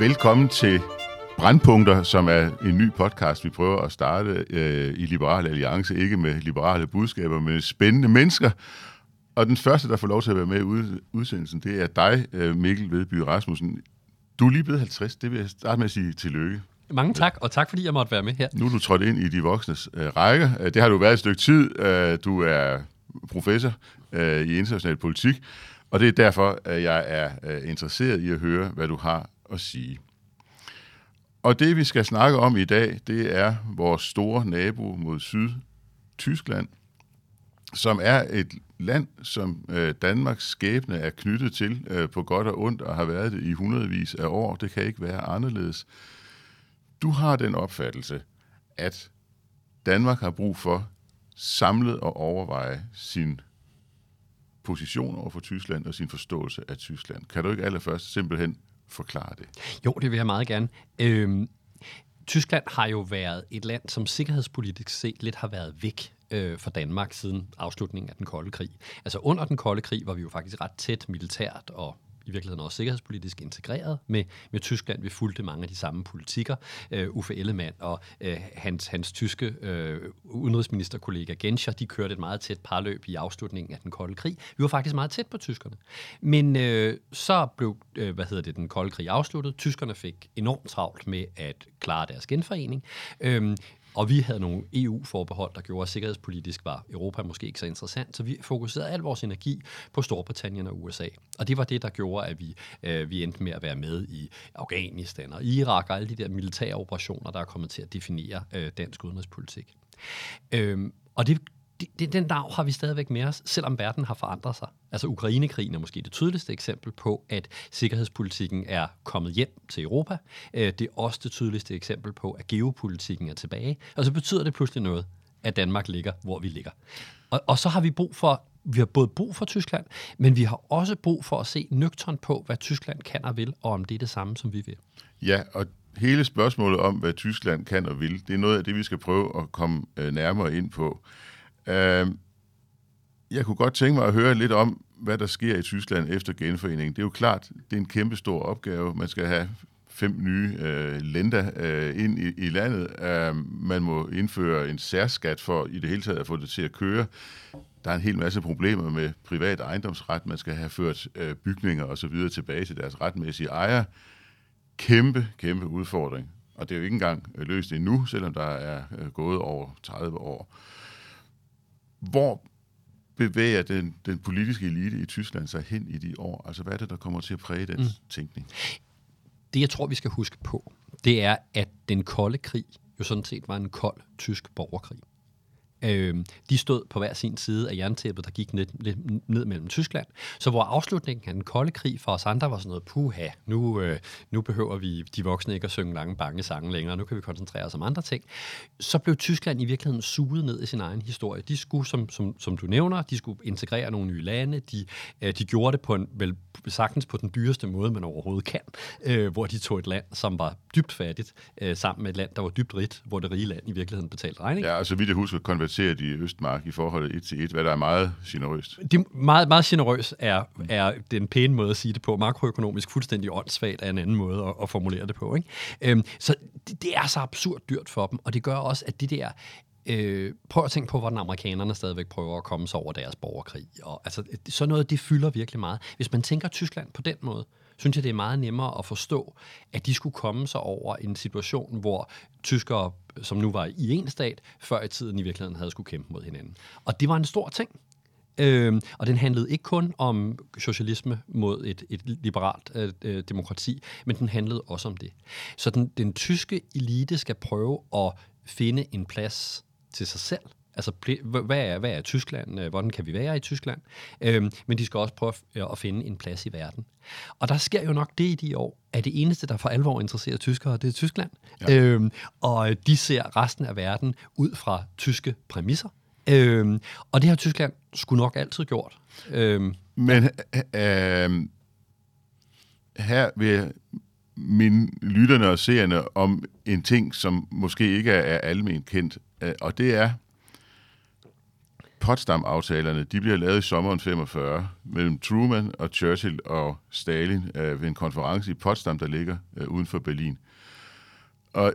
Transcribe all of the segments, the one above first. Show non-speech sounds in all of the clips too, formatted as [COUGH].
Velkommen til Brandpunkter, som er en ny podcast, vi prøver at starte øh, i Liberal Alliance. Ikke med liberale budskaber, men spændende mennesker. Og den første, der får lov til at være med i udsendelsen, det er dig, øh, Mikkel Vedby Rasmussen. Du er lige blevet 50, det vil jeg starte med at sige tillykke. Mange tak, og tak fordi jeg måtte være med her. Nu er du trådt ind i de voksnes øh, række. Øh, det har du været et stykke tid. Øh, du er professor øh, i international politik, og det er derfor, at jeg er øh, interesseret i at høre, hvad du har at sige. Og det, vi skal snakke om i dag, det er vores store nabo mod syd, Tyskland, som er et land, som øh, Danmarks skæbne er knyttet til øh, på godt og ondt, og har været det i hundredvis af år. Det kan ikke være anderledes. Du har den opfattelse, at Danmark har brug for samlet at overveje sin position over for Tyskland og sin forståelse af Tyskland. Kan du ikke allerførst simpelthen forklare det? Jo, det vil jeg meget gerne. Øhm, Tyskland har jo været et land, som sikkerhedspolitisk set lidt har været væk øh, for Danmark siden afslutningen af den kolde krig. Altså under den kolde krig var vi jo faktisk ret tæt militært og i virkeligheden også sikkerhedspolitisk integreret med, med Tyskland. Vi fulgte mange af de samme politikker. Uh, Uffe Ellemann og øh, hans, hans tyske øh, udenrigsministerkollega Genscher, de kørte et meget tæt parløb i afslutningen af den kolde krig. Vi var faktisk meget tæt på tyskerne. Men øh, så blev øh, hvad hedder det, den kolde krig afsluttet. Tyskerne fik enormt travlt med at klare deres genforening. Øh, og vi havde nogle EU-forbehold, der gjorde, at sikkerhedspolitisk var Europa måske ikke så interessant, så vi fokuserede al vores energi på Storbritannien og USA. Og det var det, der gjorde, at vi, øh, vi endte med at være med i Afghanistan og Irak og alle de der militære operationer, der er kommet til at definere øh, dansk udenrigspolitik. Øhm, og det, det, den dag har vi stadigvæk med os, selvom verden har forandret sig. Altså Ukrainekrigen er måske det tydeligste eksempel på, at sikkerhedspolitikken er kommet hjem til Europa. Øh, det er også det tydeligste eksempel på, at geopolitikken er tilbage. Og så betyder det pludselig noget, at Danmark ligger, hvor vi ligger. Og, og så har vi brug for vi har både brug for Tyskland, men vi har også brug for at se nøgtern på, hvad Tyskland kan og vil, og om det er det samme, som vi vil. Ja, og hele spørgsmålet om, hvad Tyskland kan og vil, det er noget af det, vi skal prøve at komme øh, nærmere ind på. Øh, jeg kunne godt tænke mig at høre lidt om, hvad der sker i Tyskland efter genforeningen. Det er jo klart, det er en kæmpe stor opgave. Man skal have fem nye øh, lænder øh, ind i, i landet. Øh, man må indføre en særskat for i det hele taget at få det til at køre. Der er en hel masse problemer med privat ejendomsret. Man skal have ført øh, bygninger og så videre tilbage til deres retmæssige ejer. Kæmpe, kæmpe udfordring. Og det er jo ikke engang øh, løst endnu, selvom der er øh, gået over 30 år. Hvor bevæger den, den politiske elite i Tyskland sig hen i de år? Altså, hvad er det, der kommer til at præge den mm. tænkning? Det, jeg tror, vi skal huske på, det er, at den kolde krig jo sådan set var en kold tysk borgerkrig. Øh, de stod på hver sin side af jerntæppet, der gik ned, ned, ned mellem Tyskland. Så hvor afslutningen af den kolde krig for os andre var sådan noget, puha, nu, øh, nu behøver vi de voksne ikke at synge lange bange sange længere, nu kan vi koncentrere os om andre ting. Så blev Tyskland i virkeligheden suget ned i sin egen historie. De skulle, som, som, som du nævner, de skulle integrere nogle nye lande, de, øh, de gjorde det på en, vel sagtens på den dyreste måde, man overhovedet kan, øh, hvor de tog et land, som var dybt fattigt, øh, sammen med et land, der var dybt rigt, hvor det rige land i virkeligheden betalte regning. Ja, altså vidt jeg husker, konverterer i Østmark i forhold et til et, hvad der er meget generøst. Det meget, meget generøst er, er den pæne måde at sige det på. Makroøkonomisk fuldstændig åndssvagt er en anden måde at, at formulere det på. Ikke? Øhm, så det, det er så absurd dyrt for dem, og det gør også, at det der Øh, prøv at tænke på, hvordan amerikanerne stadigvæk prøver at komme sig over deres borgerkrig. Og, altså, sådan noget, det fylder virkelig meget. Hvis man tænker Tyskland på den måde, synes jeg, det er meget nemmere at forstå, at de skulle komme sig over en situation, hvor tyskere, som nu var i en stat, før i tiden i virkeligheden havde skulle kæmpe mod hinanden. Og det var en stor ting. Øhm, og den handlede ikke kun om socialisme mod et, et liberalt øh, øh demokrati, men den handlede også om det. Så den, den tyske elite skal prøve at finde en plads til sig selv. Altså, hvad er, hvad er Tyskland? Øh, hvordan kan vi være i Tyskland? Øhm, men de skal også prøve at finde en plads i verden. Og der sker jo nok det i de år, at det eneste, der for alvor interesserer tyskere, det er Tyskland. Ja. Øhm, og de ser resten af verden ud fra tyske præmisser. Øhm, og det har Tyskland skulle nok altid gjort. Øhm, Men øh, her vil mine lytterne og seerne om en ting, som måske ikke er almen kendt, øh, og det er, Potsdam-aftalerne, de bliver lavet i sommeren 45 mellem Truman og Churchill og Stalin øh, ved en konference i Potsdam, der ligger øh, uden for Berlin. Og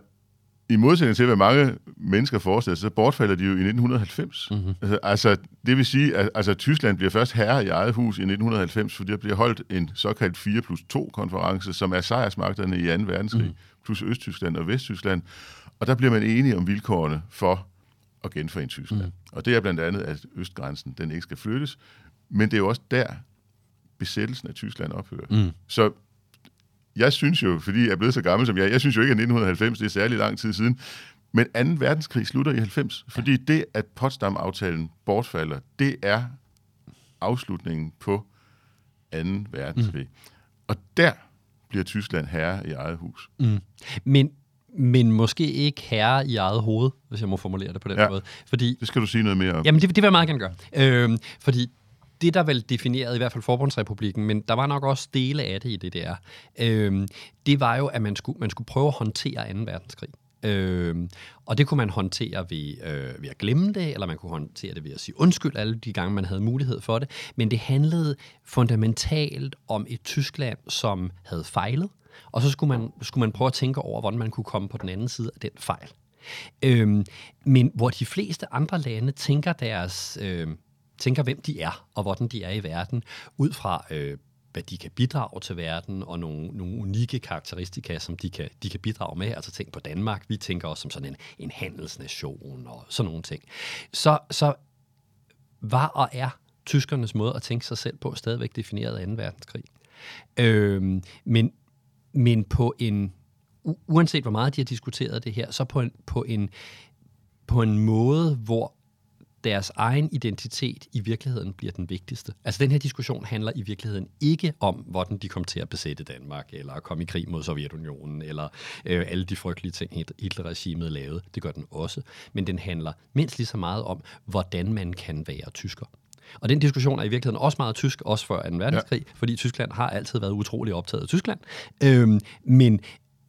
i modsætning til, hvad mange mennesker forestiller sig, så bortfalder de jo i 1990. Mm-hmm. Altså, altså, det vil sige, at altså, Tyskland bliver først herre i eget hus i 1990, fordi der bliver holdt en såkaldt 4 plus 2 konference, som er sejrsmagterne i 2. verdenskrig, mm. plus Østtyskland og Vesttyskland. Og der bliver man enige om vilkårene for at genforene Tyskland. Mm. Og det er blandt andet, at østgrænsen den ikke skal flyttes, men det er jo også der, besættelsen af Tyskland ophører. Mm. Så jeg synes jo, fordi jeg er blevet så gammel som jeg, jeg synes jo ikke, at 1990 det er særlig lang tid siden, men 2. verdenskrig slutter i 90, fordi det, at Potsdam-aftalen bortfalder, det er afslutningen på 2. verdenskrig. Mm. Og der bliver Tyskland herre i eget hus. Mm. Men men måske ikke herre i eget hoved, hvis jeg må formulere det på den ja, måde. Fordi, det skal du sige noget mere om. Jamen, det, det vil jeg meget gerne gøre. Øh, fordi det, der vel definerede i hvert fald Forbundsrepublikken, men der var nok også dele af det i det der, øh, det var jo, at man skulle, man skulle prøve at håndtere 2. verdenskrig. Øh, og det kunne man håndtere ved, øh, ved at glemme det, eller man kunne håndtere det ved at sige undskyld alle de gange, man havde mulighed for det. Men det handlede fundamentalt om et Tyskland, som havde fejlet, og så skulle man, skulle man prøve at tænke over, hvordan man kunne komme på den anden side af den fejl. Øhm, men hvor de fleste andre lande tænker deres... Øh, tænker, hvem de er, og hvordan de er i verden, ud fra, øh, hvad de kan bidrage til verden, og nogle, nogle unikke karakteristika, som de kan, de kan bidrage med. Altså tænk på Danmark, vi tænker også som sådan en, en handelsnation og sådan nogle ting. Så, så var og er tyskernes måde at tænke sig selv på stadigvæk defineret af 2. verdenskrig. Øhm, men, men på en, uanset hvor meget de har diskuteret det her, så på en, på en, på en måde, hvor deres egen identitet i virkeligheden bliver den vigtigste. Altså den her diskussion handler i virkeligheden ikke om, hvordan de kom til at besætte Danmark, eller komme i krig mod Sovjetunionen, eller øh, alle de frygtelige ting, Hitler-regimet lavede. Det gør den også. Men den handler mindst lige så meget om, hvordan man kan være tysker. Og den diskussion er i virkeligheden også meget tysk, også før 2. verdenskrig, ja. fordi Tyskland har altid været utrolig optaget af Tyskland. Øhm, men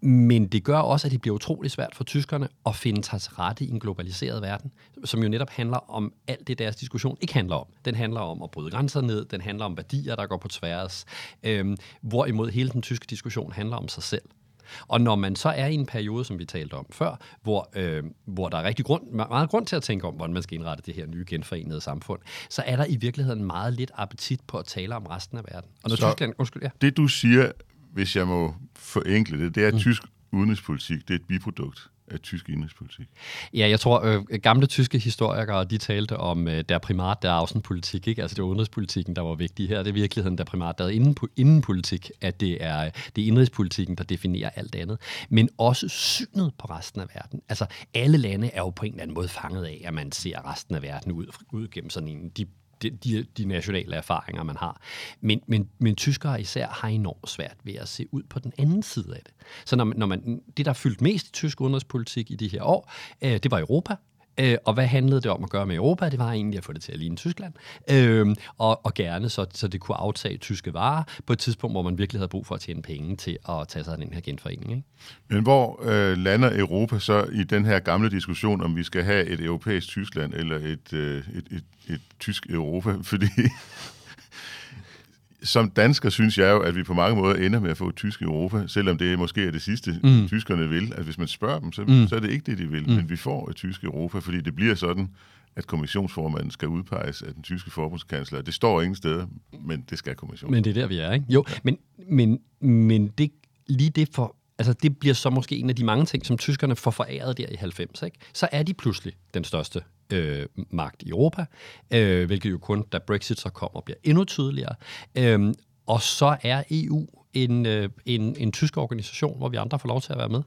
men det gør også, at det bliver utrolig svært for tyskerne at finde sig til rette i en globaliseret verden, som jo netop handler om alt det, deres diskussion ikke handler om. Den handler om at bryde grænser ned, den handler om værdier, der går på tværs, øhm, hvorimod hele den tyske diskussion handler om sig selv. Og når man så er i en periode, som vi talte om før, hvor, øh, hvor der er rigtig grund, meget grund til at tænke om, hvordan man skal indrette det her nye genforenede samfund, så er der i virkeligheden meget lidt appetit på at tale om resten af verden. Og når så Tyskland, undskyld, ja. det du siger, hvis jeg må forenkle det, det er, at mm. tysk udenrigspolitik det er et biprodukt af tysk indrigspolitik? Ja, jeg tror, øh, gamle tyske historikere, de talte om øh, der primat, der außenpolitik, ikke? Altså det var udenrigspolitikken, der var vigtig her. Det er virkeligheden der primat, der er inden, indenpolitik, at det er, det er indrigspolitikken, der definerer alt andet. Men også synet på resten af verden. Altså alle lande er jo på en eller anden måde fanget af, at man ser resten af verden ud, ud gennem sådan en de de, de, de nationale erfaringer, man har. Men, men, men tyskere især har enormt svært ved at se ud på den anden side af det. Så når, når man, det, der har fyldt mest i tysk udenrigspolitik i de her år, øh, det var Europa. Øh, og hvad handlede det om at gøre med Europa? Det var egentlig at få det til at ligne Tyskland, øh, og, og gerne så, så det kunne aftage tyske varer på et tidspunkt, hvor man virkelig havde brug for at tjene penge til at tage sig af den her genforening. Ikke? Men hvor øh, lander Europa så i den her gamle diskussion, om vi skal have et europæisk Tyskland eller et, øh, et, et, et tysk Europa? [LAUGHS] Fordi som dansker synes jeg jo, at vi på mange måder ender med at få et tysk Europa, selvom det måske er det sidste, mm. tyskerne vil. At hvis man spørger dem, så, mm. så er det ikke det, de vil, mm. men vi får et tysk Europa, fordi det bliver sådan, at kommissionsformanden skal udpeges af den tyske forbundskansler. Det står ingen steder, men det skal kommissionen. Men det er der, vi er, ikke? Jo, ja. men, men, men det, lige det for altså det bliver så måske en af de mange ting, som tyskerne får foræret der i 90. Ikke? Så er de pludselig den største øh, magt i Europa, øh, hvilket jo kun, da Brexit så kommer, bliver endnu tydeligere. Øh, og så er EU en, øh, en, en tysk organisation, hvor vi andre får lov til at være med.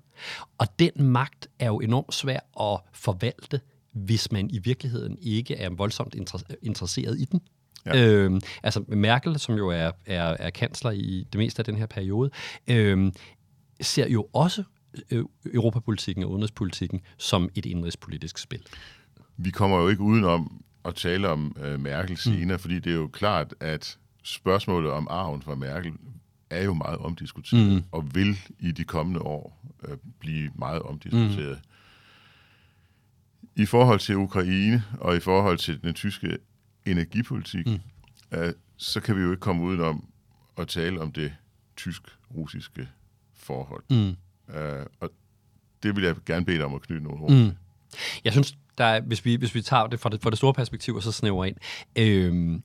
Og den magt er jo enormt svær at forvalte, hvis man i virkeligheden ikke er voldsomt interesseret i den. Ja. Øh, altså Merkel, som jo er, er, er kansler i det meste af den her periode, øh, ser jo også øh, europapolitikken og udenrigspolitikken som et indrigspolitisk spil. Vi kommer jo ikke udenom at tale om uh, Merkel mm. senere, mm. fordi det er jo klart, at spørgsmålet om arven fra Merkel er jo meget omdiskuteret, mm. og vil i de kommende år uh, blive meget omdiskuteret. Mm. i forhold til Ukraine og i forhold til den tyske energipolitik, mm. uh, så kan vi jo ikke komme udenom at tale om det tysk-russiske forhold. Mm. Uh, og det vil jeg gerne bede dig om at knytte nogle ord mm. Jeg synes, der er, hvis, vi, hvis vi tager det fra det, fra det store perspektiv og så snæver ind, øh,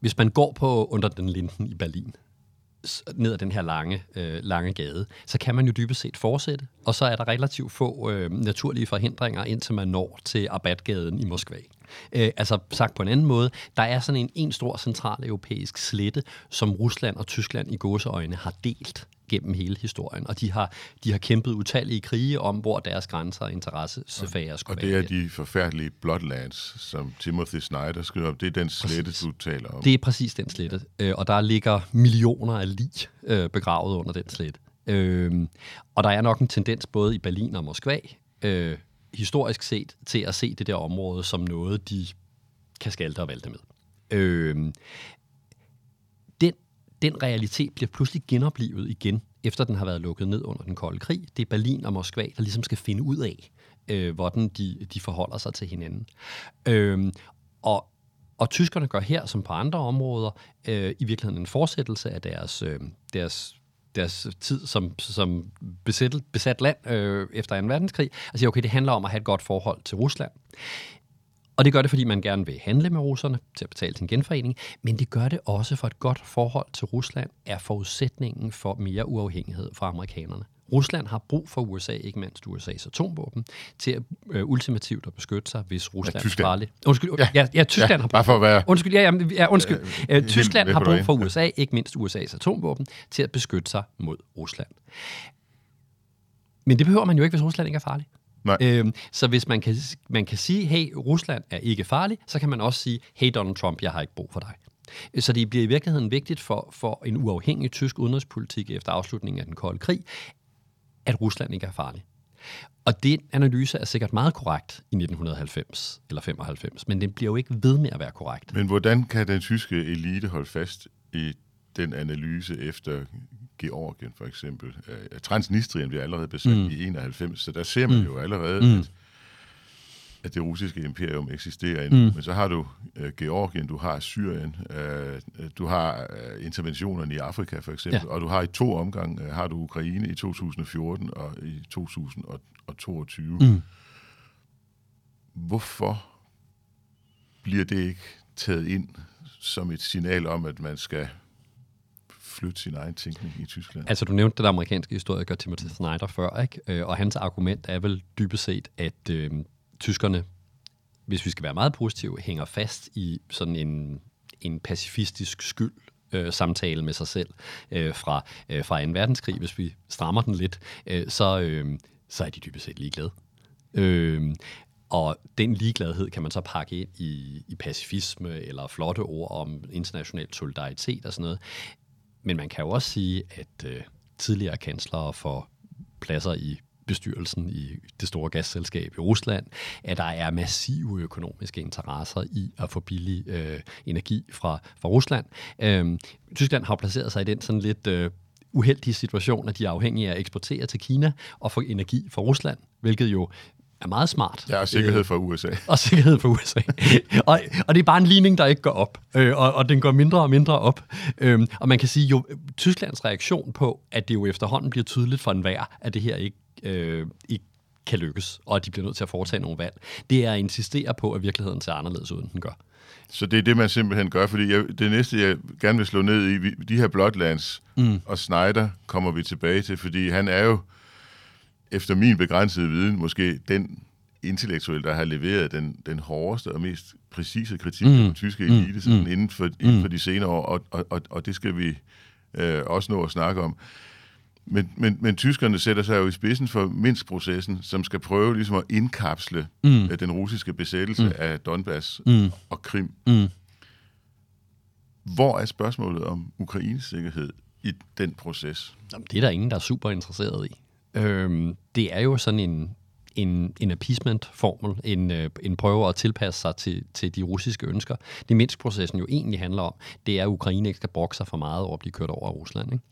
hvis man går på under den linden i Berlin, ned ad den her lange, øh, lange gade, så kan man jo dybest set fortsætte, og så er der relativt få øh, naturlige forhindringer, indtil man når til Abatgaden i Moskva. Øh, altså sagt på en anden måde, der er sådan en, en stor central europæisk slette, som Rusland og Tyskland i gåseøjne har delt gennem hele historien, og de har, de har kæmpet utallige krige om, hvor deres grænser og interessesfærer skulle være. Og det er de forfærdelige Bloodlands, som Timothy Snyder skriver om. Det er den slette, du taler om. Det er præcis den slette, øh, og der ligger millioner af lig øh, begravet under den slette. Øh, og der er nok en tendens både i Berlin og Moskva, historisk set, til at se det der område som noget, de kan skalte og valte med. Øh, den realitet bliver pludselig genoplevet igen, efter den har været lukket ned under den kolde krig. Det er Berlin og Moskva, der ligesom skal finde ud af, øh, hvordan de, de forholder sig til hinanden. Øh, og, og tyskerne gør her, som på andre områder, øh, i virkeligheden en fortsættelse af deres, øh, deres deres tid som, som besat, besat land øh, efter 2. verdenskrig, og siger, okay, det handler om at have et godt forhold til Rusland. Og det gør det, fordi man gerne vil handle med russerne til at betale sin genforening, men det gør det også for et godt forhold til Rusland, er forudsætningen for mere uafhængighed fra amerikanerne. Rusland har brug for USA, ikke mindst USA's atomvåben, til at øh, ultimativt at beskytte sig, hvis Rusland ja, er farligt. Undskyld, ja, ja, ja Tyskland ja, har brug bare for at være... Undskyld, ja, ja, ja undskyld. Øh, øh, Tyskland har brug for USA, ikke mindst USA's atomvåben, til at beskytte sig mod Rusland. Men det behøver man jo ikke, hvis Rusland ikke er farlig. Nej. Øhm, så hvis man kan, man kan sige, hey, Rusland er ikke farlig, så kan man også sige, hey Donald Trump, jeg har ikke brug for dig. Så det bliver i virkeligheden vigtigt for, for en uafhængig tysk udenrigspolitik efter afslutningen af den kolde krig, at Rusland ikke er farlig. Og den analyse er sikkert meget korrekt i 1990 eller 95, men den bliver jo ikke ved med at være korrekt. Men hvordan kan den tyske elite holde fast i den analyse efter Georgien for eksempel. Uh, Transnistrien bliver allerede besat mm. i 91, så der ser man mm. jo allerede, mm. at, at det russiske imperium eksisterer endnu. Mm. Men så har du uh, Georgien, du har Syrien, uh, du har uh, interventionerne i Afrika for eksempel, ja. og du har i to omgange, uh, har du Ukraine i 2014 og i 2022. Mm. Hvorfor bliver det ikke taget ind som et signal om, at man skal flytte sin egen tænkning i Tyskland. Altså, du nævnte den amerikanske historiker Timothy Snyder før, ikke? Øh, og hans argument er vel dybest set, at øh, tyskerne, hvis vi skal være meget positive, hænger fast i sådan en, en pacifistisk skyld øh, samtale med sig selv øh, fra, øh, fra 2. verdenskrig. Hvis vi strammer den lidt, øh, så, øh, så er de dybest set ligeglade. Øh, og den ligegladhed kan man så pakke ind i, i pacifisme eller flotte ord om international solidaritet og sådan noget. Men man kan jo også sige, at øh, tidligere kanslere får pladser i bestyrelsen i det store gasselskab i Rusland, at der er massive økonomiske interesser i at få billig øh, energi fra, fra Rusland. Øh, Tyskland har placeret sig i den sådan lidt øh, uheldige situation, at de er afhængige af at eksportere til Kina og få energi fra Rusland, hvilket jo er meget smart. Ja, og sikkerhed for USA. og sikkerhed for USA. [LAUGHS] og, og det er bare en ligning, der ikke går op, øh, og, og den går mindre og mindre op. Øhm, og man kan sige, jo Tysklands reaktion på, at det jo efterhånden bliver tydeligt for enhver, at det her ikke, øh, ikke kan lykkes, og at de bliver nødt til at foretage nogle valg, det er at insistere på, at virkeligheden ser anderledes ud, end den gør. Så det er det, man simpelthen gør, fordi jeg, det næste, jeg gerne vil slå ned i, de her Bloodlands mm. og Snyder kommer vi tilbage til, fordi han er jo efter min begrænsede viden, måske den intellektuel, der har leveret den, den hårdeste og mest præcise kritik mm. af den tyske mm. elite mm. inden, for, inden mm. for de senere år, og, og, og, og det skal vi øh, også nå at snakke om. Men, men, men tyskerne sætter sig jo i spidsen for Minsk-processen, som skal prøve ligesom at indkapsle mm. øh, den russiske besættelse mm. af Donbass mm. og Krim. Mm. Hvor er spørgsmålet om Ukraines sikkerhed i den proces? Jamen, det er der ingen, der er super interesseret i. Øhm, det er jo sådan en, en, en appeasement-formel, en, øh, en prøve at tilpasse sig til, til de russiske ønsker. Det Minsk-processen jo egentlig handler om, det er, at Ukraine ikke skal brokke sig for meget over at blive kørt over af Rusland. Ikke?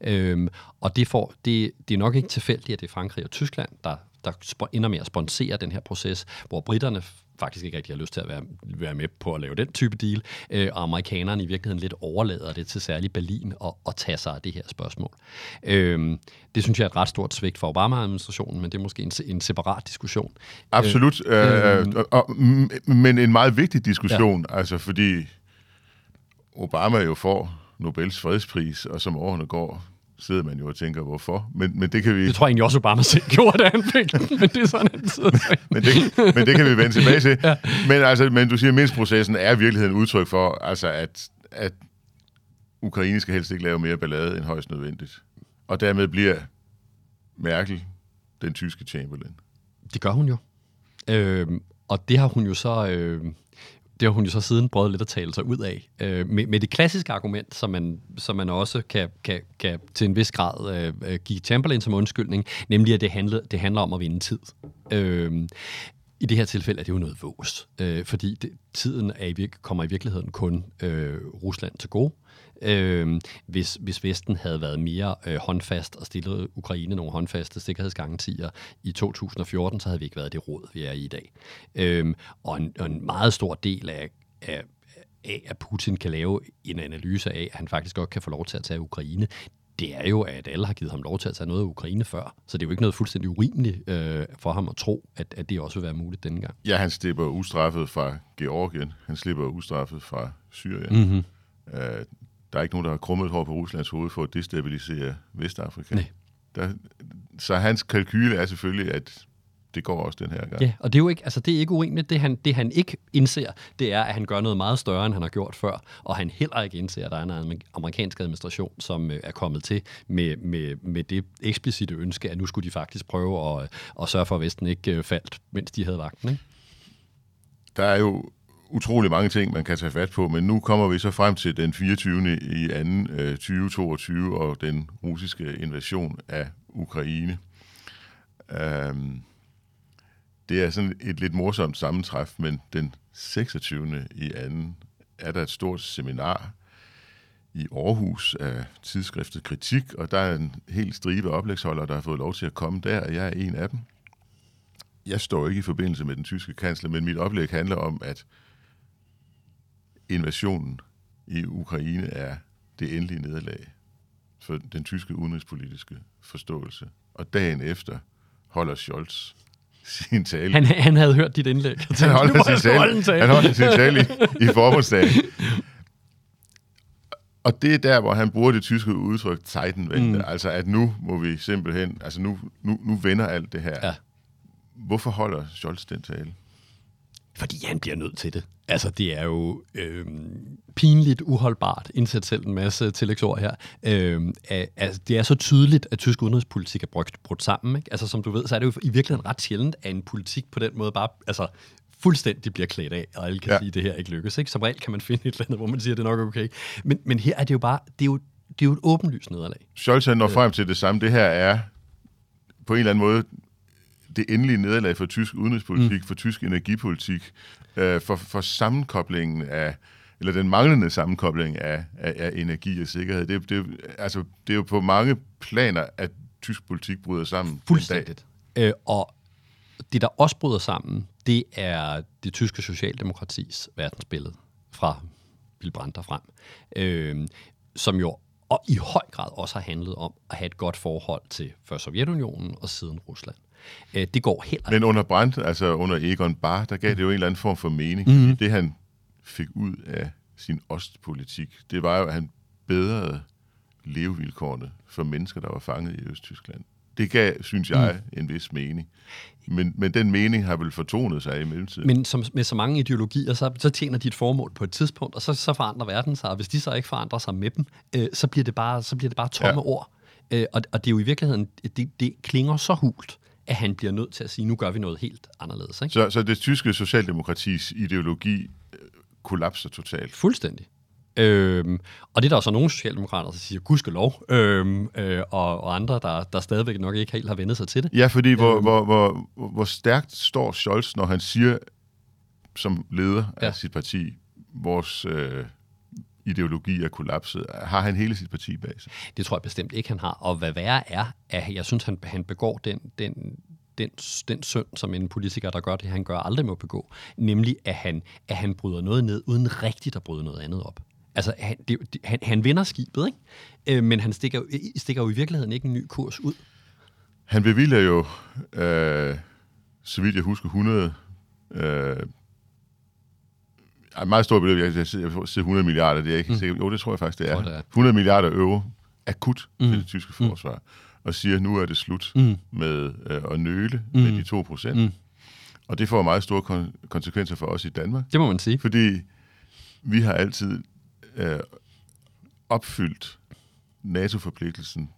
Øhm, og det, får, det, det er nok ikke tilfældigt, at det er Frankrig og Tyskland, der der ender med at sponsere den her proces, hvor britterne faktisk ikke rigtig har lyst til at være, være med på at lave den type deal, øh, og amerikanerne i virkeligheden lidt overlader det til særligt Berlin at, at tage sig af det her spørgsmål. Øh, det synes jeg er et ret stort svigt for Obama-administrationen, men det er måske en, en separat diskussion. Absolut, øh, øh, og, og, men en meget vigtig diskussion, ja. altså fordi Obama jo får Nobels fredspris, og som årene går, sidder man jo og tænker, hvorfor. Men, men det kan vi... Det tror jeg egentlig også, Obama selv gjorde, da han fik den, men det er sådan en [LAUGHS] men, det, men det kan vi vende tilbage til. [LAUGHS] ja. men, altså, men du siger, at mindstprocessen er i virkeligheden udtryk for, altså, at, at Ukraine skal helst ikke lave mere ballade end højst nødvendigt. Og dermed bliver Merkel den tyske Chamberlain. Det gør hun jo. Øh, og det har hun jo så... Øh, det har hun jo så siden prøvet lidt at tale sig ud af. Øh, med, med det klassiske argument, som man, som man også kan, kan, kan til en vis grad øh, øh give Chamberlain som undskyldning, nemlig at det handlede, det handler om at vinde tid. Øh, i det her tilfælde er det jo noget vås, øh, fordi det, tiden er i kommer i virkeligheden kun øh, Rusland til gode. Øh, hvis, hvis Vesten havde været mere øh, håndfast og stillet Ukraine nogle håndfaste sikkerhedsgarantier i 2014, så havde vi ikke været det råd, vi er i i dag. Øh, og, en, og en meget stor del af, af af, at Putin kan lave en analyse af, at han faktisk godt kan få lov til at tage Ukraine, det er jo, at alle har givet ham lov til at tage noget af Ukraine før. Så det er jo ikke noget fuldstændig urimeligt øh, for ham at tro, at, at det også vil være muligt denne gang. Ja, han slipper ustraffet fra Georgien. Han slipper ustraffet fra Syrien. Mm-hmm. Øh, der er ikke nogen, der har krummet hår på Ruslands hoved for at destabilisere Vestafrika. Nej. Der, så hans kalkyle er selvfølgelig, at det går også den her gang. Ja, og det er jo ikke, altså det er ikke urimeligt. Det han, det han ikke indser, det er, at han gør noget meget større, end han har gjort før, og han heller ikke indser, at der er en amerikansk administration, som øh, er kommet til med, med, med det eksplicite ønske, at nu skulle de faktisk prøve at, at sørge for, at Vesten ikke øh, faldt, mens de havde vagten. Ikke? Der er jo utrolig mange ting, man kan tage fat på, men nu kommer vi så frem til den 24. i 2. 2022 øh, og den russiske invasion af Ukraine. Øhm, det er sådan et lidt morsomt sammentræf, men den 26. i anden er der et stort seminar i Aarhus af tidsskriftet Kritik, og der er en helt stribe oplægsholdere, der har fået lov til at komme der, og jeg er en af dem. Jeg står ikke i forbindelse med den tyske kansler, men mit oplæg handler om, at invasionen i Ukraine er det endelige nederlag for den tyske udenrigspolitiske forståelse. Og dagen efter holder Scholz sin tale. Han, han havde hørt dit indlæg. Han holdt sin tale, tale. Han holdt sin tale i, i forbundsdagen. Og det er der, hvor han bruger det tyske udtryk Zeitenwende, mm. altså at nu må vi simpelthen, altså nu, nu, nu vender alt det her. Ja. Hvorfor holder Scholz den tale? Fordi han bliver nødt til det. Altså, det er jo øh, pinligt uholdbart, indsæt selv en masse tillægsord her. Øh, altså, det er så tydeligt, at tysk udenrigspolitik er brugt, brudt sammen. Ikke? Altså, som du ved, så er det jo i virkeligheden ret sjældent, at en politik på den måde bare altså, fuldstændig bliver klædt af, og alle kan ja. sige, at det her ikke lykkes. Ikke? Som regel kan man [LAUGHS] finde et eller andet, hvor man siger, at det er nok okay. Men, men her er det jo bare, det er jo, det er jo et åbenlyst nederlag. Scholz når øh. frem til det samme. Det her er på en eller anden måde det endelige nederlag for tysk udenrigspolitik, mm. for tysk energipolitik, øh, for, for sammenkoblingen af, eller den manglende sammenkobling af, af, af energi og sikkerhed. Det, det, altså, det er jo på mange planer, at tysk politik bryder sammen. Fuldstændigt. Øh, og det, der også bryder sammen, det er det tyske socialdemokratis verdensbillede fra Willy Brandt frem, øh, som jo og i høj grad også har handlet om at have et godt forhold til først Sovjetunionen og siden Rusland. Øh, det går heller Men under Brandt, altså under Egon Bahr, der gav det jo en eller anden form for mening. Mm. Det han fik ud af sin ostpolitik, det var jo, at han bedrede levevilkårene for mennesker, der var fanget i Østtyskland. Det gav, synes jeg, mm. en vis mening. Men, men den mening har vel fortonet sig i mellemtiden. Men som, med så mange ideologier, så, så tjener de et formål på et tidspunkt, og så, så forandrer verden sig. Og hvis de så ikke forandrer sig med dem, øh, så, bliver det bare, så bliver det bare tomme ja. ord. Øh, og, og det er jo i virkeligheden, det, det klinger så hult, at han bliver nødt til at sige, nu gør vi noget helt anderledes. Ikke? Så, så det tyske socialdemokratis ideologi øh, kollapser totalt? Fuldstændig. Øhm, og det er der så nogle socialdemokrater, der siger, gud skal lov, øhm, øh, og, og andre, der, der stadigvæk nok ikke helt har vendt sig til det. Ja, fordi hvor, øhm, hvor, hvor, hvor stærkt står Scholz, når han siger, som leder ja. af sit parti, vores øh, ideologi er kollapset. Har han hele sit parti bag sig? Det tror jeg bestemt ikke, han har. Og hvad værre er, at jeg synes, han, han begår den, den den, den synd, som en politiker, der gør det, han gør, aldrig må begå. Nemlig, at han, at han bryder noget ned, uden rigtigt at bryde noget andet op. Altså, han, det, han, han vinder skibet, ikke? Øh, men han stikker, stikker jo i virkeligheden ikke en ny kurs ud. Han bevilger jo, øh, så vidt jeg husker, 100... Øh, et meget stort beløb, jeg siger 100 milliarder, det er ikke mm. sikkert. Jo, det tror jeg faktisk, det er. det er. 100 milliarder euro akut mm. til det tyske mm. forsvar, mm. og siger, at nu er det slut mm. med øh, at nøle mm. med de 2 procent. Mm. Og det får meget store kon- konsekvenser for os i Danmark. Det må man sige. Fordi vi har altid øh, opfyldt NATO-forpligtelsen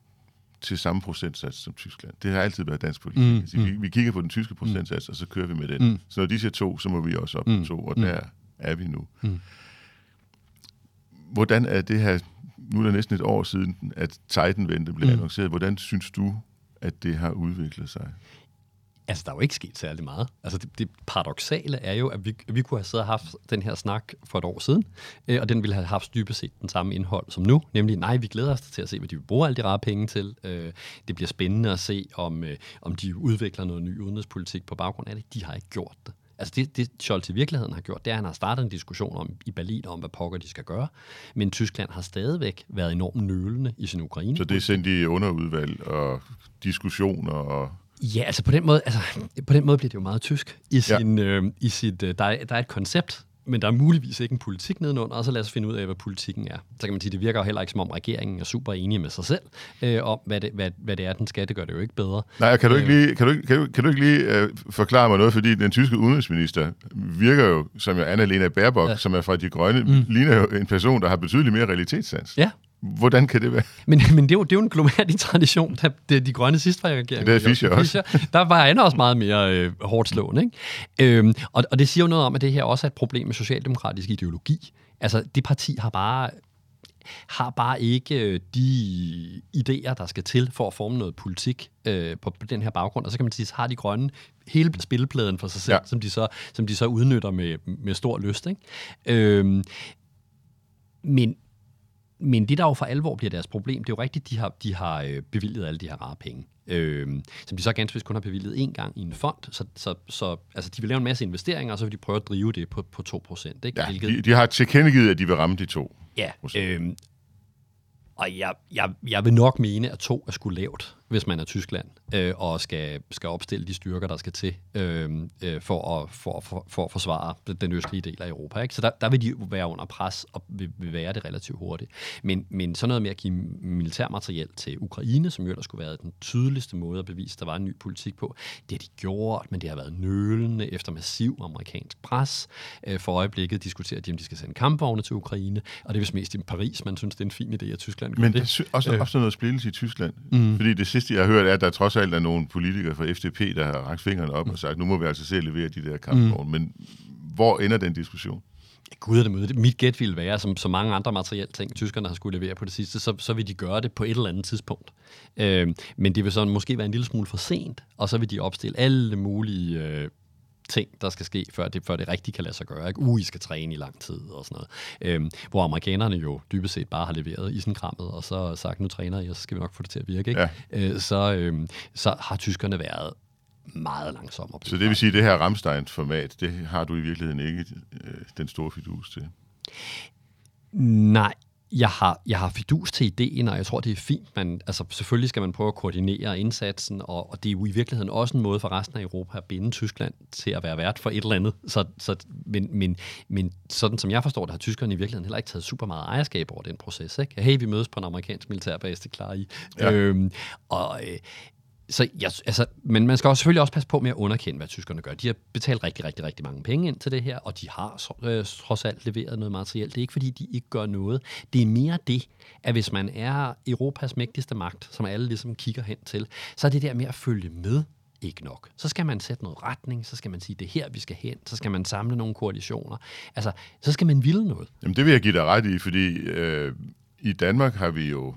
til samme procentsats som Tyskland. Det har altid været dansk politik. Mm, altså, vi, mm. vi kigger på den tyske procentsats, mm. og så kører vi med den. Mm. Så når de siger to, så må vi også op mm. to, og mm. der er vi nu. Mm. Hvordan er det her, nu er det næsten et år siden, at Titan-vente blev mm. annonceret, hvordan synes du, at det har udviklet sig? Altså, der er jo ikke sket særlig meget. Altså, det, det paradoxale er jo, at vi, at vi kunne have siddet og haft den her snak for et år siden, øh, og den ville have haft dybest set den samme indhold som nu, nemlig, nej, vi glæder os til at se, hvad de vil bruge alle de rare penge til. Øh, det bliver spændende at se, om, øh, om de udvikler noget ny udenrigspolitik på baggrund af det. De har ikke gjort det. Altså det, det Scholz i virkeligheden har gjort, det er, at han har startet en diskussion om, i Berlin om, hvad pokker de skal gøre. Men Tyskland har stadigvæk været enormt nølende i sin Ukraine. Så det er sendt i underudvalg og diskussioner og Ja, altså på den måde, altså, på den måde bliver det jo meget tysk. I, sin, ja. øh, i sit, øh, der, er, der er et koncept, men der er muligvis ikke en politik nedenunder, og så lad os finde ud af, hvad politikken er. Så kan man sige, det virker jo heller ikke, som om regeringen er super enige med sig selv øh, om, hvad det, hvad, hvad det er, den skal. Det gør det jo ikke bedre. Nej, kan du ikke øh. lige, kan du, kan du, kan du ikke lige øh, forklare mig noget, fordi den tyske udenrigsminister virker jo, som jo Anna-Lena Baerbock, ja. som er fra De Grønne, mm. ligner jo en person, der har betydeligt mere realitetssans. Ja, Hvordan kan det være? Men, men det, er jo, det er jo en global tradition, da det, de grønne sidst var i regeringen. Det er Fischer også. Fischer, [LAUGHS] der var han også meget mere øh, hårdt slående. Ikke? Øhm, og, og det siger jo noget om, at det her også er et problem med socialdemokratisk ideologi. Altså, det parti har bare har bare ikke øh, de idéer, der skal til for at forme noget politik øh, på, på den her baggrund. Og så kan man sige, så har de grønne hele spillepladen for sig selv, ja. som, de så, som de så udnytter med, med stor lyst. Ikke? Øhm, men, men det, der jo for alvor bliver deres problem, det er jo rigtigt, de har, de har øh, bevilget alle de her rare penge. Øh, som de så ganske vist kun har bevilget én gang i en fond. Så, så, så altså, de vil lave en masse investeringer, og så vil de prøve at drive det på, på 2%. Ikke? Ja, Hvilket, de, de har tilkendegivet, at de vil ramme de 2 Ja, øh, og jeg, jeg, jeg vil nok mene, at to er sgu lavt hvis man er Tyskland, øh, og skal, skal opstille de styrker, der skal til øh, øh, for, at, for, for, for at forsvare den østlige del af Europa. Ikke? Så der, der vil de være under pres og vil, vil være det relativt hurtigt. Men, men sådan noget med at give militærmateriel til Ukraine, som jo der skulle være den tydeligste måde at bevise, at der var en ny politik på, det har de gjort, men det har været nølende efter massiv amerikansk pres. Øh, for øjeblikket diskuterer de, om de skal sende kampvogne til Ukraine, og det er vist mest i Paris, man synes, det er en fin idé, at Tyskland gør men det. Men det er også, øh, også noget splittelse i Tyskland, mm. fordi det sidste, jeg har hørt, er, at der trods alt er nogle politikere fra FDP, der har rakt fingrene op mm. og sagt, nu må vi altså selv levere de der kampvogne. Mm. Men hvor ender den diskussion? Gud er det møde. Mit gæt ville være, som så mange andre materielle ting, tyskerne har skulle levere på det sidste, så, så vil de gøre det på et eller andet tidspunkt. Øh, men det vil så måske være en lille smule for sent, og så vil de opstille alle mulige øh, ting, der skal ske, før det, før det rigtigt kan lade sig gøre. Ikke? Uh, I skal træne i lang tid og sådan noget. Øhm, hvor amerikanerne jo dybest set bare har leveret i sådan krammet, og så sagt, nu træner I, og så skal vi nok få det til at virke. Ikke? Ja. Øh, så, øhm, så har tyskerne været meget langsommere. Så det vil sige, at det her Ramstein-format, det har du i virkeligheden ikke øh, den store fidus til? Nej, jeg har, jeg har fidus til ideen, og jeg tror, det er fint. Man, altså, selvfølgelig skal man prøve at koordinere indsatsen, og, og det er jo i virkeligheden også en måde for resten af Europa at binde Tyskland til at være vært for et eller andet. Så, så, men, men, men sådan som jeg forstår det, har tyskerne i virkeligheden heller ikke taget super meget ejerskab over den proces. Ikke? Hey, vi mødes på en amerikansk militærbase, det klarer I. Ja. Øhm, og øh, så jeg, altså, men man skal også selvfølgelig også passe på med at underkende, hvad tyskerne gør. De har betalt rigtig, rigtig, rigtig mange penge ind til det her, og de har øh, trods alt leveret noget materiel. Det er ikke, fordi de ikke gør noget. Det er mere det, at hvis man er Europas mægtigste magt, som alle ligesom kigger hen til, så er det der med at følge med ikke nok. Så skal man sætte noget retning, så skal man sige, det er her, vi skal hen, så skal man samle nogle koalitioner. Altså, så skal man ville noget. Jamen, det vil jeg give dig ret i, fordi øh, i Danmark har vi jo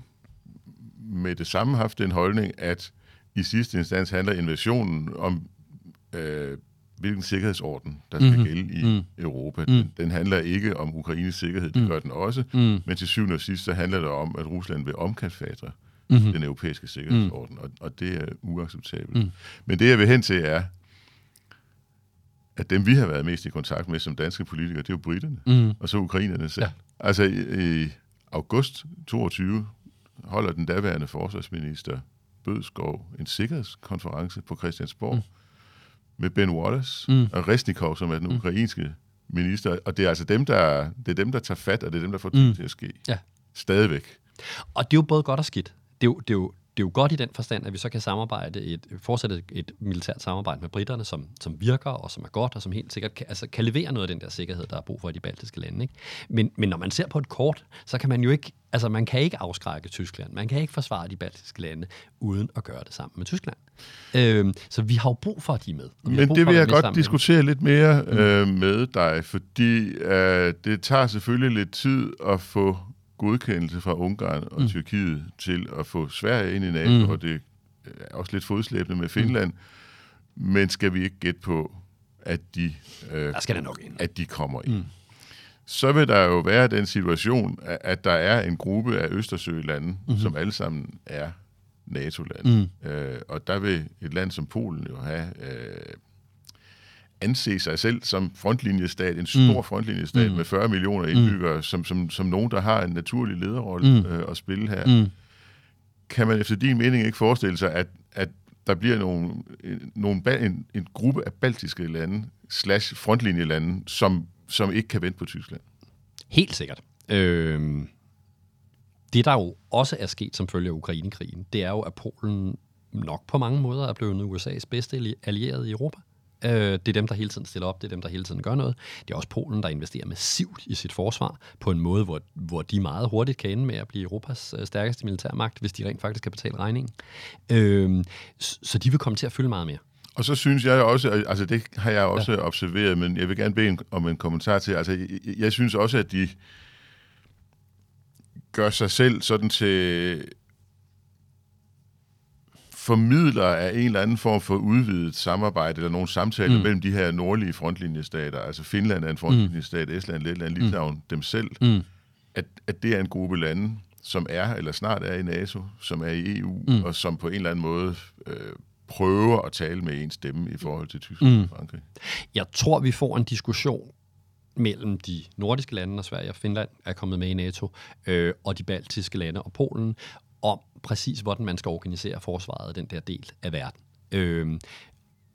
med det samme haft den holdning, at i sidste instans handler invasionen om, øh, hvilken sikkerhedsorden, der skal mm-hmm. gælde i mm. Europa. Den, mm. den handler ikke om Ukraines sikkerhed, det mm. gør den også, mm. men til syvende og sidst, så handler det om, at Rusland vil omkalfatre mm-hmm. den europæiske sikkerhedsorden, mm. og, og det er uacceptabelt. Mm. Men det, jeg vil hen til, er, at dem, vi har været mest i kontakt med som danske politikere, det er jo britterne, mm. og så ukrainerne selv. Ja. Altså i, i august 22 holder den daværende forsvarsminister Bødskov en sikkerhedskonference på Christiansborg mm. med Ben Wallace mm. og Resnikov, som er den mm. ukrainske minister. Og det er altså dem, der, det er dem, der tager fat, og det er dem, der får det mm. til at ske. Ja. Stadigvæk. Og det er jo både godt og skidt. Det er jo, det er jo, det er jo godt i den forstand, at vi så kan samarbejde et, fortsætte et, et militært samarbejde med britterne, som, som virker og som er godt, og som helt sikkert kan, altså, kan levere noget af den der sikkerhed, der er brug for i de baltiske lande. Ikke? Men, men når man ser på et kort, så kan man jo ikke, altså man kan ikke afskrække Tyskland, man kan ikke forsvare de baltiske lande, uden at gøre det sammen med Tyskland. Øhm, så vi har jo brug for, at de er med. Men det vil jeg godt diskutere med. lidt mere mm. øh, med dig, fordi øh, det tager selvfølgelig lidt tid at få godkendelse fra Ungarn og mm. Tyrkiet til at få Sverige ind i NATO, mm. og det er også lidt fodslæbende med Finland. Mm. Men skal vi ikke gætte på, at de, øh, der skal det nok ind. at de kommer ind? Mm. Så vil der jo være den situation, at der er en gruppe af Østersølande, mm-hmm. som alle sammen er NATO-lande. Mm. Øh, og der vil et land som Polen jo have... Øh, anse sig selv som frontlinjestat, en stor mm. frontlinjestat mm. med 40 millioner mm. indbyggere, mm. som, som, som nogen, der har en naturlig lederrolle mm. øh, at spille her. Mm. Kan man efter din mening ikke forestille sig, at, at der bliver nogle, nogle, en, en gruppe af baltiske lande, slash frontlinjelande, som, som ikke kan vente på Tyskland? Helt sikkert. Øh, det, der jo også er sket som følge af Ukrainekrigen, det er jo, at Polen nok på mange måder er blevet USA's bedste allierede i Europa. Øh, det er dem, der hele tiden stiller op, det er dem, der hele tiden gør noget. Det er også Polen, der investerer massivt i sit forsvar på en måde, hvor, hvor de meget hurtigt kan ende med at blive Europas øh, stærkeste militærmagt, hvis de rent faktisk kan betale regningen. Øh, så de vil komme til at fylde meget mere. Og så synes jeg også, altså det har jeg også ja. observeret, men jeg vil gerne bede om en kommentar til, altså jeg, jeg synes også, at de gør sig selv sådan til formidler af en eller anden form for udvidet samarbejde, eller nogle samtaler mm. mellem de her nordlige frontlinjestater, altså Finland er en frontlinjestat, mm. Estland, Letland, Litauen, mm. dem selv, mm. at, at det er en gruppe lande, som er, eller snart er i NATO, som er i EU, mm. og som på en eller anden måde øh, prøver at tale med en stemme i forhold til Tyskland mm. og Frankrig. Jeg tror, vi får en diskussion mellem de nordiske lande, og Sverige og Finland er kommet med i NATO, øh, og de baltiske lande og Polen, præcis, hvordan man skal organisere forsvaret af den der del af verden. Øh,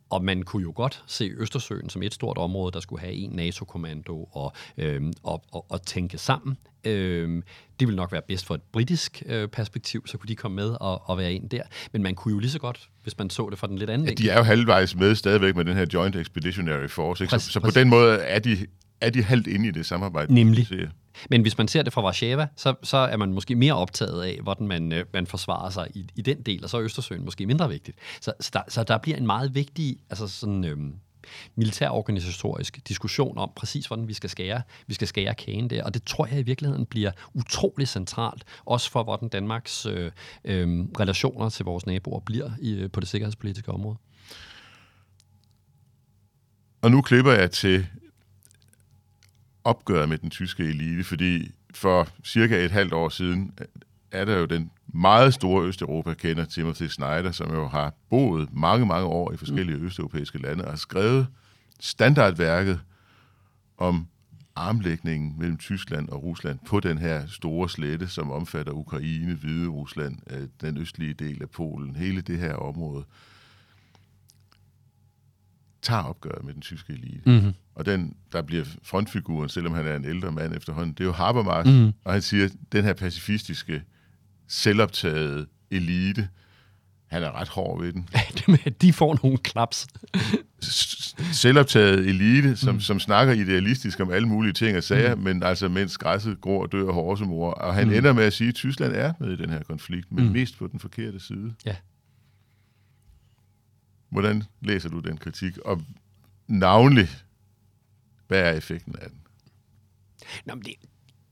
og man kunne jo godt se Østersøen som et stort område, der skulle have en NATO-kommando og, øhm, og, og, og tænke sammen. Øhm, det ville nok være bedst for et britisk øh, perspektiv, så kunne de komme med og, og være en der. Men man kunne jo lige så godt, hvis man så det fra den lidt anden ja, De er jo halvvejs med stadigvæk med den her Joint Expeditionary Force, ikke? Præcis, så, så på den måde er de, er de halvt inde i det samarbejde. Nemlig. Men hvis man ser det fra Warszawa, så, så er man måske mere optaget af, hvordan man, øh, man forsvarer sig i, i den del, og så er Østersøen måske mindre vigtigt. Så, så, der, så der bliver en meget vigtig altså sådan, øh, militærorganisatorisk diskussion om præcis, hvordan vi skal skære, vi skal skære kagen der. Og det tror jeg i virkeligheden bliver utrolig centralt, også for hvordan Danmarks øh, øh, relationer til vores naboer bliver i, øh, på det sikkerhedspolitiske område. Og nu klipper jeg til opgøret med den tyske elite, fordi for cirka et halvt år siden er der jo den meget store Østeuropa kender Timothy Snyder, som jo har boet mange, mange år i forskellige mm. østeuropæiske lande og har skrevet standardværket om armlægningen mellem Tyskland og Rusland på den her store slette, som omfatter Ukraine, Hvide Rusland, øh, den østlige del af Polen, hele det her område tager opgøret med den tyske elite. Mm-hmm. Og den, der bliver frontfiguren, selvom han er en ældre mand efterhånden, det er jo Habermas, mm-hmm. og han siger, den her pacifistiske, selvoptagede elite, han er ret hård ved den. [LAUGHS] De får nogle klaps. Selvoptaget elite, som, mm. som snakker idealistisk om alle mulige ting og sager, mm. men altså mens græsset gror og dør hårsemor. Og han mm. ender med at sige, at Tyskland er med i den her konflikt, men mm. mest på den forkerte side. Ja. Hvordan læser du den kritik? Og navnlig, hvad er effekten af den? Nå, men det,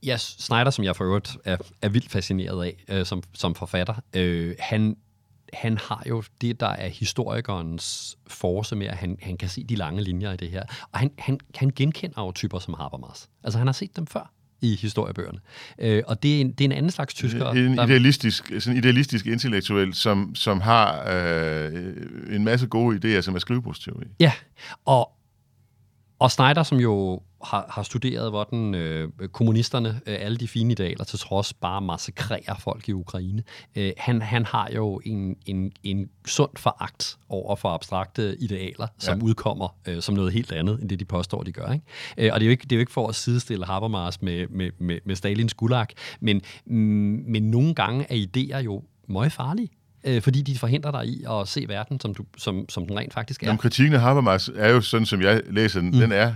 ja, Snyder, som jeg for øvrigt er, er vildt fascineret af øh, som, som forfatter, øh, han, han har jo det, der er historikernes force med, at han, han kan se de lange linjer i det her. Og han, han, han genkender jo typer som Habermas. Altså, han har set dem før i, historiebøgerne. Øh, og det er, en, det er en anden slags tysker. En idealistisk, sådan idealistisk intellektuel, som, som har øh, en masse gode idéer, som er skrivebordsteori. Ja, og, og Snyder, som jo har, har studeret, hvordan øh, kommunisterne, øh, alle de fine idealer, til trods bare massakrerer folk i Ukraine. Øh, han, han har jo en, en, en sund foragt over for abstrakte idealer, som ja. udkommer øh, som noget helt andet, end det de påstår, de gør. Ikke? Øh, og det er, jo ikke, det er jo ikke for at sidestille Habermas med, med, med, med Stalins gulag, men, mm, men nogle gange er idéer jo meget farlige øh, fordi de forhindrer dig i at se verden, som, du, som, som den rent faktisk er. Jamen, kritikken af Habermas er jo sådan, som jeg læser den, mm. den er,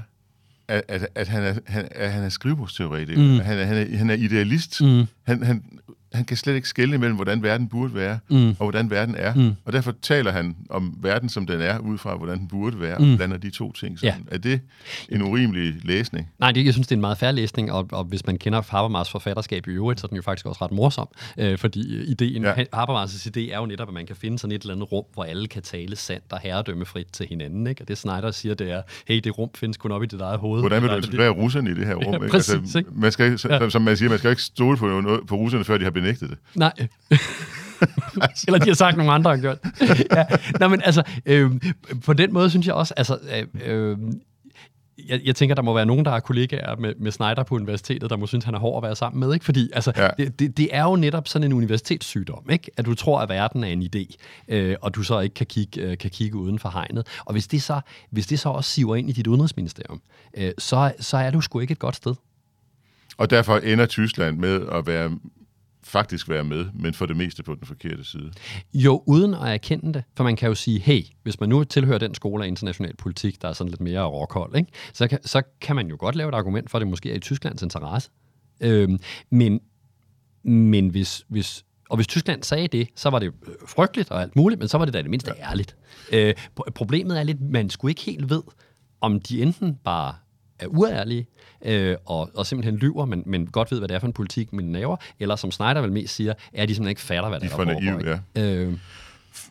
at, at, at, han, er, han, at han er skrivebordsteoretiker. Mm. Han, er, han, er, han er idealist. Mm. Han, han, han kan slet ikke skelne mellem, hvordan verden burde være, mm. og hvordan verden er. Mm. Og derfor taler han om verden, som den er, ud fra, hvordan den burde være, mm. og blander de to ting sammen. Ja. Er det en urimelig læsning? Nej, det, jeg synes, det er en meget færre læsning, og, og hvis man kender Habermas forfatterskab i øvrigt, så er den jo faktisk også ret morsom, øh, fordi ideen, ja. Habermas' idé er jo netop, at man kan finde sådan et eller andet rum, hvor alle kan tale sandt og herredømmefrit til hinanden. Ikke? Og det Snyder siger, det er, hey, det rum findes kun op i dit eget hoved. Hvordan vil du integrere russerne i det her [LAUGHS] rum? Ja, præcis, ikke? Altså, man skal, ja. som man siger, man skal ikke stole på, på russerne, før de har benægtet det. Nej. [LAUGHS] Eller de har sagt, nogle andre har gjort. [LAUGHS] ja. Nå, men altså, øh, på den måde synes jeg også, altså, øh, øh, jeg, jeg tænker, der må være nogen, der har kollegaer med, med Snyder på universitetet, der må synes, han er hård at være sammen med. Ikke? Fordi altså, ja. det, det, det er jo netop sådan en universitetssygdom, ikke? at du tror, at verden er en idé, øh, og du så ikke kan kigge, øh, kan kigge uden for hegnet. Og hvis det, så, hvis det så også siver ind i dit udenrigsministerium, øh, så, så er du sgu ikke et godt sted. Og derfor ender Tyskland med at være faktisk være med, men for det meste på den forkerte side. Jo, uden at erkende det. For man kan jo sige, hey, hvis man nu tilhører den skole af international politik, der er sådan lidt mere råkold, ikke? Så, kan, så kan man jo godt lave et argument for, at det måske er i Tysklands interesse. Øhm, men, men hvis, hvis og hvis Tyskland sagde det, så var det frygteligt og alt muligt, men så var det da det mindste ja. ærligt. Øh, problemet er lidt, man skulle ikke helt ved, om de enten bare er uærlige, øh, og, og simpelthen lyver, men, men godt ved, hvad det er for en politik, man laver, eller som Snyder vel mest siger, er de simpelthen ikke fatter, hvad de der, der foregår. Ja. Øh.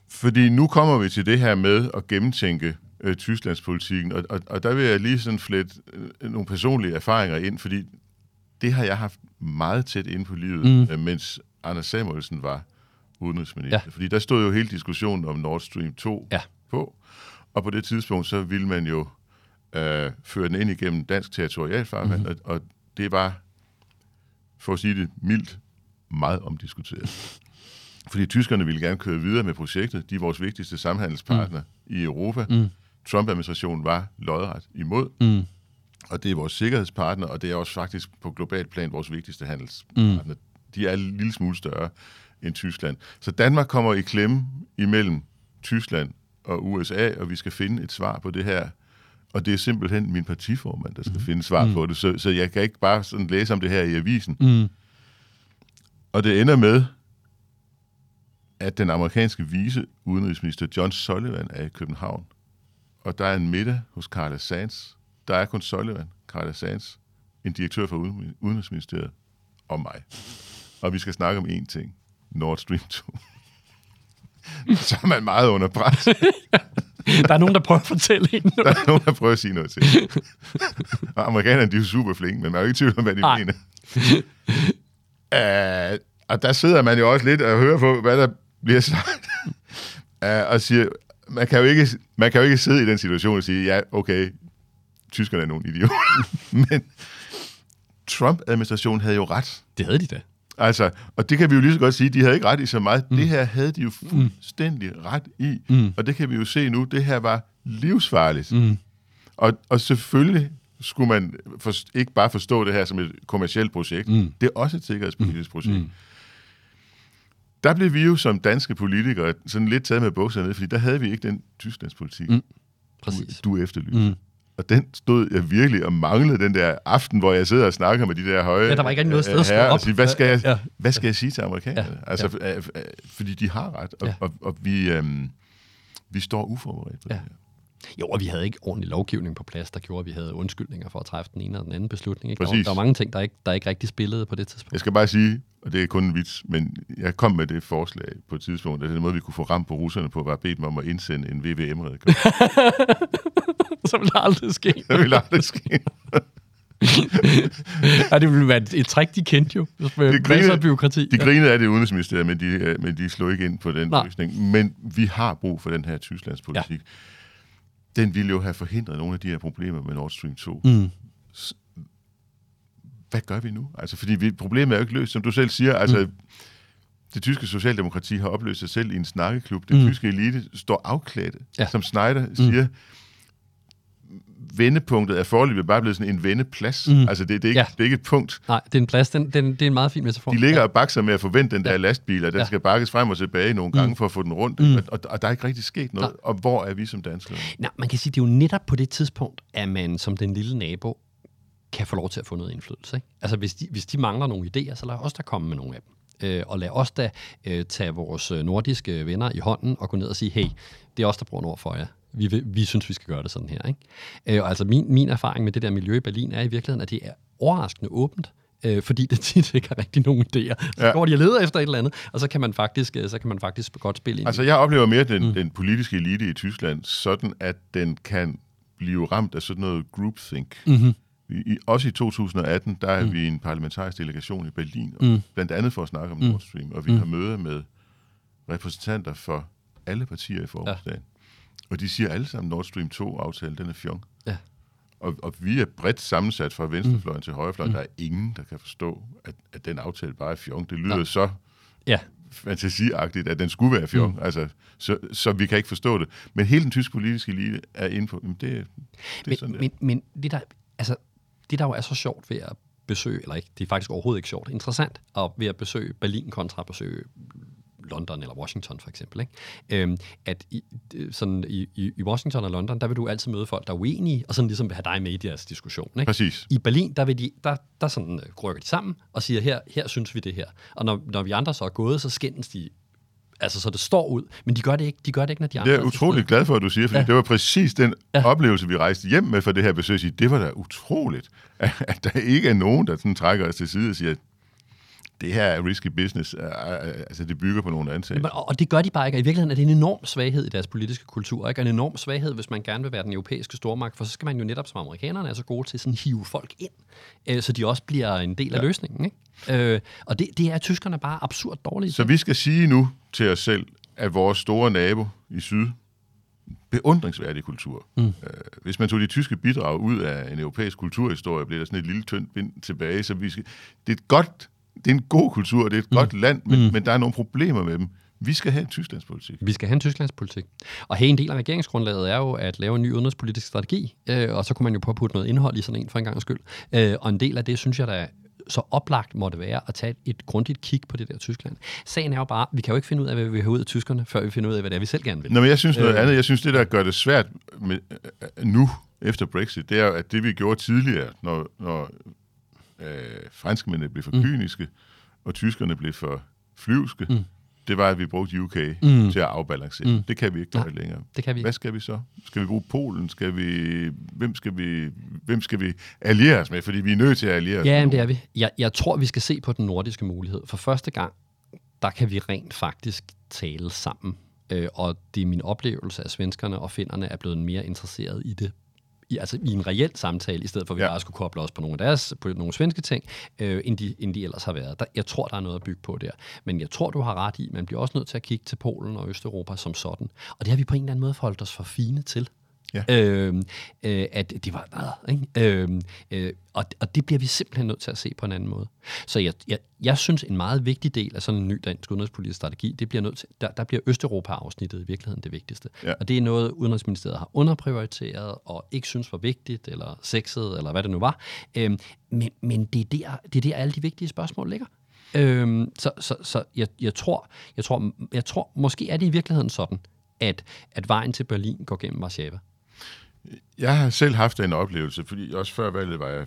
Fordi nu kommer vi til det her med at gennemtænke øh, Tysklandspolitikken, og, og, og der vil jeg lige sådan flette øh, nogle personlige erfaringer ind, fordi det har jeg haft meget tæt inde på livet, mm. øh, mens Anders Samuelsen var udenrigsminister. Ja. Fordi der stod jo hele diskussionen om Nord Stream 2 ja. på, og på det tidspunkt, så ville man jo øh, føre den ind igennem dansk territorialfarvand, mm-hmm. og, og det var, for at sige det mildt, meget omdiskuteret. Fordi tyskerne ville gerne køre videre med projektet. De er vores vigtigste samhandelspartner mm. i Europa. Mm. Trump-administrationen var lodret imod. Mm. Og det er vores sikkerhedspartner, og det er også faktisk på global plan vores vigtigste handelspartner. Mm. De er en lille smule større end Tyskland. Så Danmark kommer i klemme imellem Tyskland og USA, og vi skal finde et svar på det her og det er simpelthen min partiformand, der skal mm. finde svar mm. på det. Så, så jeg kan ikke bare sådan læse om det her i avisen. Mm. Og det ender med, at den amerikanske vice udenrigsminister John Sullivan er i København. Og der er en middag hos Carla Sands. Der er kun Sullivan, Carla Sands, en direktør for Udenrigsministeriet og mig. Og vi skal snakke om én ting. Nord Stream 2. [LAUGHS] så er man meget under pres. [LAUGHS] Der er nogen, der prøver at fortælle en noget. Der er nogen, der prøver at sige noget til Og amerikanerne, de er super flinke, men man er jo ikke tvivl om, hvad de Ej. mener. uh, og der sidder man jo også lidt og hører på, hvad der bliver sagt. uh, og siger, man kan, jo ikke, man kan jo ikke sidde i den situation og sige, ja, okay, tyskerne er nogle idioter. [LAUGHS] men Trump-administrationen havde jo ret. Det havde de da. Altså, og det kan vi jo lige så godt sige, de havde ikke ret i så meget. Mm. Det her havde de jo fuldstændig mm. ret i. Mm. Og det kan vi jo se nu, det her var livsfarligt. Mm. Og, og selvfølgelig skulle man for, ikke bare forstå det her som et kommersielt projekt. Mm. Det er også et sikkerhedspolitisk mm. projekt. Mm. Der blev vi jo som danske politikere sådan lidt taget med bukserne ned, fordi der havde vi ikke den Tysklandspolitik, mm. Præcis. du, du efterlyste. Mm. Og den stod jeg virkelig og manglede den der aften, hvor jeg sidder og snakker med de der høje Ja, der var ikke noget sted at stå op. Og sige, hvad, skal jeg, ja. hvad skal jeg sige til amerikanerne? Ja. Altså, ja. fordi de har ret, og, ja. og, og vi, øhm, vi står uforberedt på ja. det her. Jo, og vi havde ikke ordentlig lovgivning på plads, der gjorde, at vi havde undskyldninger for at træffe den ene eller den anden beslutning. Ikke? Der, der var mange ting, der ikke, der ikke rigtig spillede på det tidspunkt. Jeg skal bare sige, og det er kun en vits, men jeg kom med det forslag på et tidspunkt, at den måde, vi kunne få ramt på russerne på, var at bede dem om at indsende en VVM-redegørelse. Så [LAUGHS] ville det aldrig ske. [LAUGHS] Det ville aldrig ske. ja, det ville være et, et trick, de kendte jo. Med Det masser af grinede- byråkrati. De grinede af det udenrigsministeriet, men de, øh, men de slog ikke ind på den Nej. løsning. Men vi har brug for den her Tysklandspolitik. Ja. Den ville jo have forhindret nogle af de her problemer med Nord Stream 2. Mm. Hvad gør vi nu? Altså, fordi vi, problemet er jo ikke løst, som du selv siger. Altså, mm. det tyske socialdemokrati har opløst sig selv i en snakkeklub. Det Mm. mm. tyske elite står afklædt, Ja. som Schneider siger. Vendepunktet er foreløbig bare blevet sådan en vendeplads. Mm. Mm. Altså, det, det, er ikke, Ja. ja. det er ikke et punkt. Nej, det er en plads. Den, den, det er en meget fin metafor. De ligger og bakser med at forvente den der Ja. ja. lastbil, og den Ja. ja. skal bakkes frem og tilbage nogle gange Mm. mm. for at få den rundt. Mm. Mm. Og, og, der er ikke rigtig sket noget. Og hvor er vi som danskere? Nej, man kan sige, det er jo netop på det tidspunkt, at man som den lille nabo kan få lov til at få noget indflydelse. Ikke? Altså hvis de, hvis de mangler nogle idéer, så lad os da komme med nogle af dem. Øh, og lad os da øh, tage vores øh, nordiske venner i hånden og gå ned og sige, hey, det er os, der bruger nord for jer. Vi, vil, vi synes, vi skal gøre det sådan her. Ikke? Øh, og altså min, min erfaring med det der miljø i Berlin er i virkeligheden, at det er overraskende åbent, øh, fordi det [LAUGHS] tit ikke har rigtig nogen idéer. Så ja. Går de og leder efter et eller andet, og så kan man faktisk, øh, så kan man faktisk godt spille ind. Altså, jeg oplever mere den, mm. den politiske elite i Tyskland, sådan at den kan blive ramt af sådan noget groupthink. mm-hmm. I, også i 2018, der er Mm. vi en parlamentarisk delegation i Berlin, og Mm. blandt andet for at snakke om Mm. Nord Stream, og vi Mm. har møder med repræsentanter for alle partier i forbundsdagen. Og de siger alle sammen, Nord Stream 2-aftalen, den er fjong. Ja. Og, og vi er bredt sammensat fra venstrefløjen mm. til højrefløjen. Mm. Mm. Der er ingen, der kan forstå, at, at den aftale bare er fjong. Det lyder Nej. så Ja. fantasiagtigt, at den skulle være fjong. Mm. Altså, så, så vi kan ikke forstå det. Men hele den tyske politiske elite er inde på, jamen det, det er men, sådan, men, men det der, altså, det der jo er så sjovt ved at besøge, eller ikke, det er faktisk overhovedet ikke sjovt, interessant, og ved at besøge Berlin kontra at besøge London eller Washington for eksempel, ikke? Øhm, at i, sådan i, i, i Washington og London, der vil du altid møde folk, der er uenige, og sådan ligesom vil have dig med i deres diskussion. Ikke? Præcis. I Berlin, der, vil de, der, der sådan, øh, rykker de sammen og siger, her, her synes vi det her. Og når, når vi andre så er gået, så skændes de Altså, så det står ud. Men de gør det ikke, de gør det ikke når de andre Det er utroligt glad for, at du siger, fordi Ja. det var præcis den Ja. oplevelse, vi rejste hjem med for det her besøg. Det var da utroligt, at, at der ikke er nogen, der sådan trækker os til side og siger, det her er risky business. Altså, det bygger på nogle antagelser. Men, og og det gør de bare ikke. Og i virkeligheden er det en enorm svaghed i deres politiske kultur. Ikke? Og en enorm svaghed, hvis man gerne vil være den europæiske stormagt. For så skal man jo netop, som amerikanerne er så gode til, sådan hive folk ind, øh, så de også bliver en del af Ja. løsningen. Ikke? Øh, og det, det er tyskerne bare absurd dårlige Så til. vi skal sige nu til os selv, at vores store nabo i syd, beundringsværdig kultur. Mm. Øh, hvis man tog de tyske bidrag ud af en europæisk kulturhistorie, blev der sådan et lille tyndt bind tilbage. Så vi skal, det er et godt, det er en god kultur, det er et mm. godt land, men, Mm. men der er nogle problemer med dem. Vi skal have en Tysklandspolitik. Vi skal have en Tysklandspolitik. Og hey, en del af regeringsgrundlaget er jo at lave en ny udenrigspolitisk strategi, øh, og så kunne man jo påputte noget indhold i sådan en for en gang skyld. Øh, og en del af det, synes jeg, der så oplagt måtte være at tage et, grundigt kig på det der Tyskland. Sagen er jo bare, vi kan jo ikke finde ud af, hvad vi vil have ud af tyskerne, før vi finder ud af, hvad det er, vi selv gerne vil. Nå, men jeg synes noget Øh. øh. andet. Jeg synes, det der gør det svært med, øh, nu, efter Brexit, det er at det vi gjorde tidligere, når, når øh, franskmændene blev for Mm. kyniske, og tyskerne blev for flyvske, Mm. det var, at vi brugte UK Mm. til at afbalancere. Mm. Det kan vi ikke gøre længere. Det kan vi Hvad skal vi så? Skal vi bruge Polen? Skal vi, hvem, skal vi, hvem skal vi alliere os med? Fordi vi er nødt til at alliere os Ja, jamen, det er vi. Jeg, jeg tror, vi skal se på den nordiske mulighed. For første gang, der kan vi rent faktisk tale sammen. Øh, og det er min oplevelse, at svenskerne og finnerne er blevet mere interesseret i det. I, altså i en reel samtale, i stedet for at vi ja. Bare skulle koble os på nogle, af deres, på nogle svenske ting, øh, end, de, end de ellers har været. Der, jeg tror, der er noget at bygge på der. Men jeg tror, du har ret i, man bliver også nødt til at kigge til Polen og Østeuropa som sådan. Og det har vi på en eller anden måde forholdt os for fine til. Ja. Øhm, øh, at det var øh, ikke? Øhm, øh, og, og det bliver vi simpelthen nødt til at se på en anden måde. Så jeg, jeg, jeg synes, en meget vigtig del af sådan en ny dansk udenrigspolitisk strategi, det bliver nødt til, der, der bliver Østeuropa-afsnittet i virkeligheden det vigtigste. Ja. Og det er noget, Udenrigsministeriet har underprioriteret og ikke synes var vigtigt, eller sexet, eller hvad det nu var. Øhm, men men det, er der, det er der, alle de vigtige spørgsmål ligger. Øhm, så så, så jeg, jeg, tror, jeg, tror, jeg tror, måske er det i virkeligheden sådan, at, at vejen til Berlin går gennem Warszawa. Jeg har selv haft en oplevelse, fordi også før valget var jeg,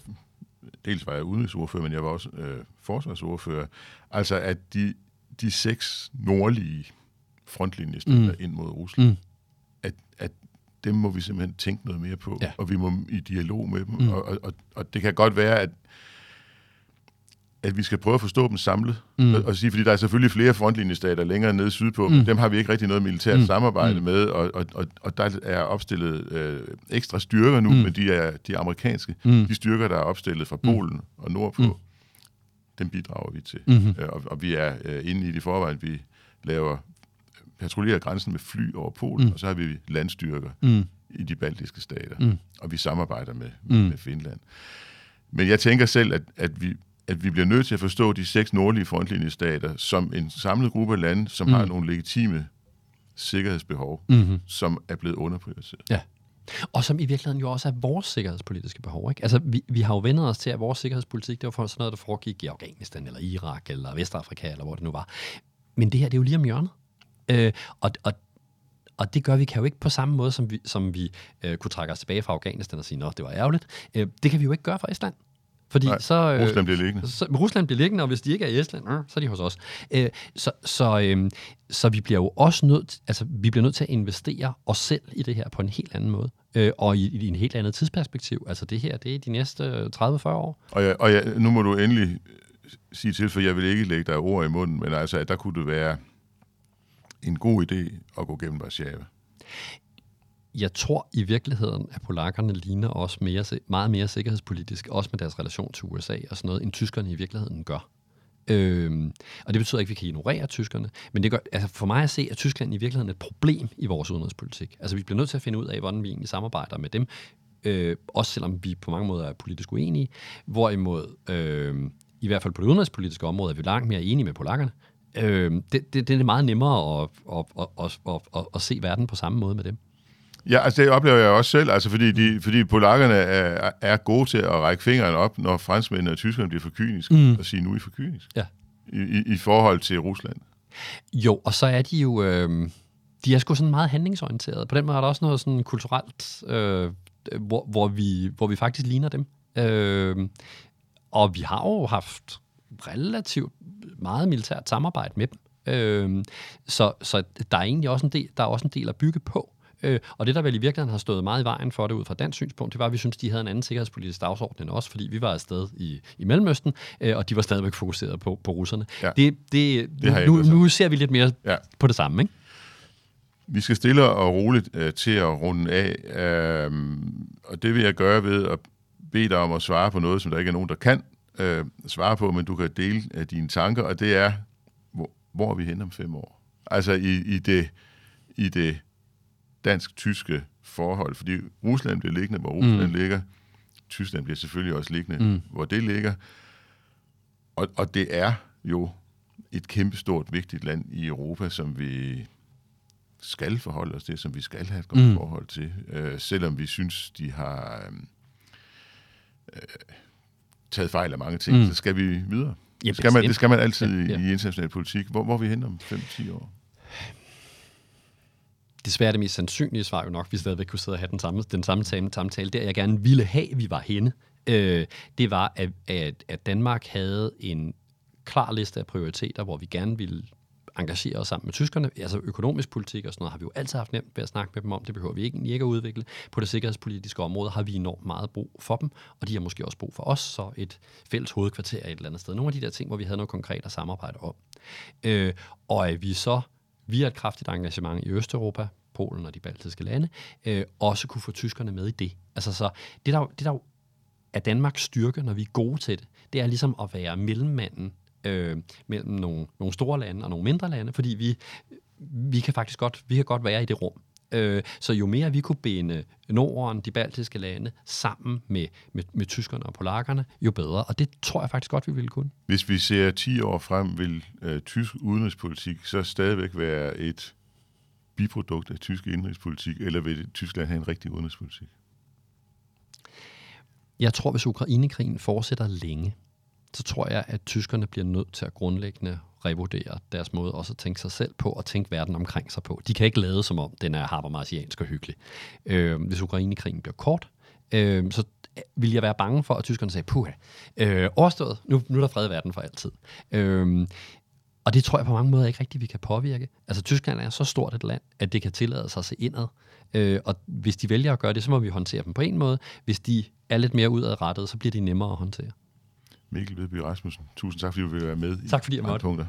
dels var jeg udenrigsordfører, men jeg var også øh, forsvarsordfører. Altså, at de, de seks nordlige frontlinjesteder Mm. ind mod Rusland, Mm. at, at dem må vi simpelthen tænke noget mere på, Ja. og vi må i dialog med dem. Mm. Og, og, og det kan godt være, at at vi skal prøve at forstå dem samlet. Mm. Og, og sige, fordi der er selvfølgelig flere frontlinjestater længere nede sydpå, mm. men dem har vi ikke rigtig noget militært mm. samarbejde mm. med, og, og, og, og der er opstillet øh, ekstra styrker nu, mm. men de er de amerikanske. Mm. De styrker, der er opstillet fra Polen mm. og nordpå, mm. dem bidrager vi til. Mm-hmm. Og, og vi er øh, inde i det forvejen, vi laver patruljerer grænsen med fly over Polen, mm. og så har vi landstyrker mm. i de baltiske stater, mm. og vi samarbejder med, med, mm. med Finland. Men jeg tænker selv, at, at vi at vi bliver nødt til at forstå de seks nordlige frontlinjestater som en samlet gruppe af lande, som mm. har nogle legitime sikkerhedsbehov, mm-hmm. som er blevet underprioriteret. Ja. Og som i virkeligheden jo også er vores sikkerhedspolitiske behov. Ikke? Altså, vi, vi har jo vendt os til, at vores sikkerhedspolitik, det var for sådan noget, der foregik i Afghanistan, eller Irak, eller Vestafrika, eller hvor det nu var. Men det her, det er jo lige om hjørnet. Øh, og, og og det gør vi kan jo ikke på samme måde, som vi, som vi øh, kunne trække os tilbage fra Afghanistan og sige, at det var ærgerligt. Øh, det kan vi jo ikke gøre for Estland. Fordi Nej, så, øh, Rusland bliver liggende. Så, Rusland bliver liggende, og hvis de ikke er i Estland, øh, så er de hos os. Øh, så, så, øh, så vi bliver jo også nødt, altså, vi bliver nødt til at investere os selv i det her på en helt anden måde. Øh, og i, i en helt andet tidsperspektiv. Altså det her, det er de næste 30-40 år. Og, ja, og ja, nu må du endelig sige til, for jeg vil ikke lægge dig ord i munden, men altså, der kunne det være en god idé at gå gennem Warszawa jeg tror i virkeligheden, at polakkerne ligner også mere, meget mere sikkerhedspolitisk, også med deres relation til USA og sådan noget, end tyskerne i virkeligheden gør. Øhm, og det betyder ikke, at vi kan ignorere tyskerne, men det gør, altså for mig at se, at Tyskland i virkeligheden er et problem i vores udenrigspolitik. Altså vi bliver nødt til at finde ud af, hvordan vi egentlig samarbejder med dem, øh, også selvom vi på mange måder er politisk uenige, hvorimod øh, i hvert fald på det udenrigspolitiske område er vi langt mere enige med polakkerne. Øh, det, det, det er meget nemmere at, at, at, at, at, at, at se verden på samme måde med dem. Ja, altså det oplever jeg også selv, altså fordi, de, fordi polakkerne er, er gode til at række fingeren op, når franskmændene og tyskerne bliver for kyniske, mm. og sige, nu er I for kynisk. Ja. I, i, I forhold til Rusland. Jo, og så er de jo... Øh, de er sgu sådan meget handlingsorienterede. På den måde er der også noget sådan kulturelt, øh, hvor, hvor, vi, hvor vi faktisk ligner dem. Øh, og vi har jo haft relativt meget militært samarbejde med dem. Øh, så, så der er egentlig også en del, der er også en del at bygge på. Øh, og det, der vel i virkeligheden har stået meget i vejen for det ud fra dansk synspunkt, det var, at vi synes, de havde en anden sikkerhedspolitisk dagsorden end os, fordi vi var afsted i, i Mellemøsten, øh, og de var stadigvæk fokuseret på, på russerne. Ja. Det, det, det nu, nu ser vi lidt mere ja. på det samme, ikke? Vi skal stille og roligt øh, til at runde af, øh, og det vil jeg gøre ved at bede dig om at svare på noget, som der ikke er nogen, der kan øh, svare på, men du kan dele øh, dine tanker, og det er, hvor, hvor er vi hen om fem år? Altså i, i det, i det dansk-tyske forhold, fordi Rusland bliver liggende, hvor Rusland mm. ligger. Tyskland bliver selvfølgelig også liggende, mm. hvor det ligger. Og, og det er jo et kæmpestort, vigtigt land i Europa, som vi skal forholde os til, som vi skal have et godt mm. forhold til, øh, selvom vi synes, de har øh, øh, taget fejl af mange ting, mm. så skal vi videre. Ja, det, skal man, det skal man altid ja, ja. i international politik. Hvor, hvor er vi hen om 5-10 år? Desværre det mest sandsynlige svar jo nok, vi stadigvæk kunne sidde og have den samme, den samme samtale, der jeg gerne ville have, vi var henne, øh, det var, at, at, at Danmark havde en klar liste af prioriteter, hvor vi gerne ville engagere os sammen med tyskerne. Altså økonomisk politik og sådan noget har vi jo altid haft nemt ved at snakke med dem om. Det behøver vi ikke, ikke at udvikle. På det sikkerhedspolitiske område har vi enormt meget brug for dem, og de har måske også brug for os, så et fælles hovedkvarter et eller andet sted. Nogle af de der ting, hvor vi havde noget konkret at samarbejde om. Øh, og at vi så via et kraftigt engagement i Østeuropa, Polen og de baltiske lande, øh, også kunne få tyskerne med i det. Altså så det der, det der er Danmarks styrke, når vi er gode til det, det er ligesom at være mellemmanden øh, mellem nogle, nogle store lande og nogle mindre lande, fordi vi, vi kan faktisk godt, vi kan godt være i det rum. Øh, så jo mere vi kunne binde Norden, de baltiske lande, sammen med, med, med tyskerne og polakkerne, jo bedre. Og det tror jeg faktisk godt, vi ville kunne. Hvis vi ser 10 år frem, vil øh, tysk udenrigspolitik så stadigvæk være et biprodukt af tysk indrigspolitik, eller vil Tyskland have en rigtig udenrigspolitik? Jeg tror, hvis Ukrainekrigen fortsætter længe, så tror jeg, at tyskerne bliver nødt til at grundlæggende revurdere deres måde også at tænke sig selv på og tænke verden omkring sig på. De kan ikke lade som om, den er habermarsiansk og hyggelig. Øh, hvis Ukrainekrigen bliver kort, øh, så vil jeg være bange for, at tyskerne sagde, puha, øh, overstået, nu, nu er der fred i verden for altid. Øh, og det tror jeg på mange måder ikke rigtigt, vi kan påvirke. Altså Tyskland er så stort et land, at det kan tillade sig at se indad. Øh, og hvis de vælger at gøre det, så må vi håndtere dem på en måde. Hvis de er lidt mere udadrettet, så bliver de nemmere at håndtere. Mikkel Vedby Rasmussen, tusind tak, fordi du ville være med Tak fordi jeg i måtte. punkter.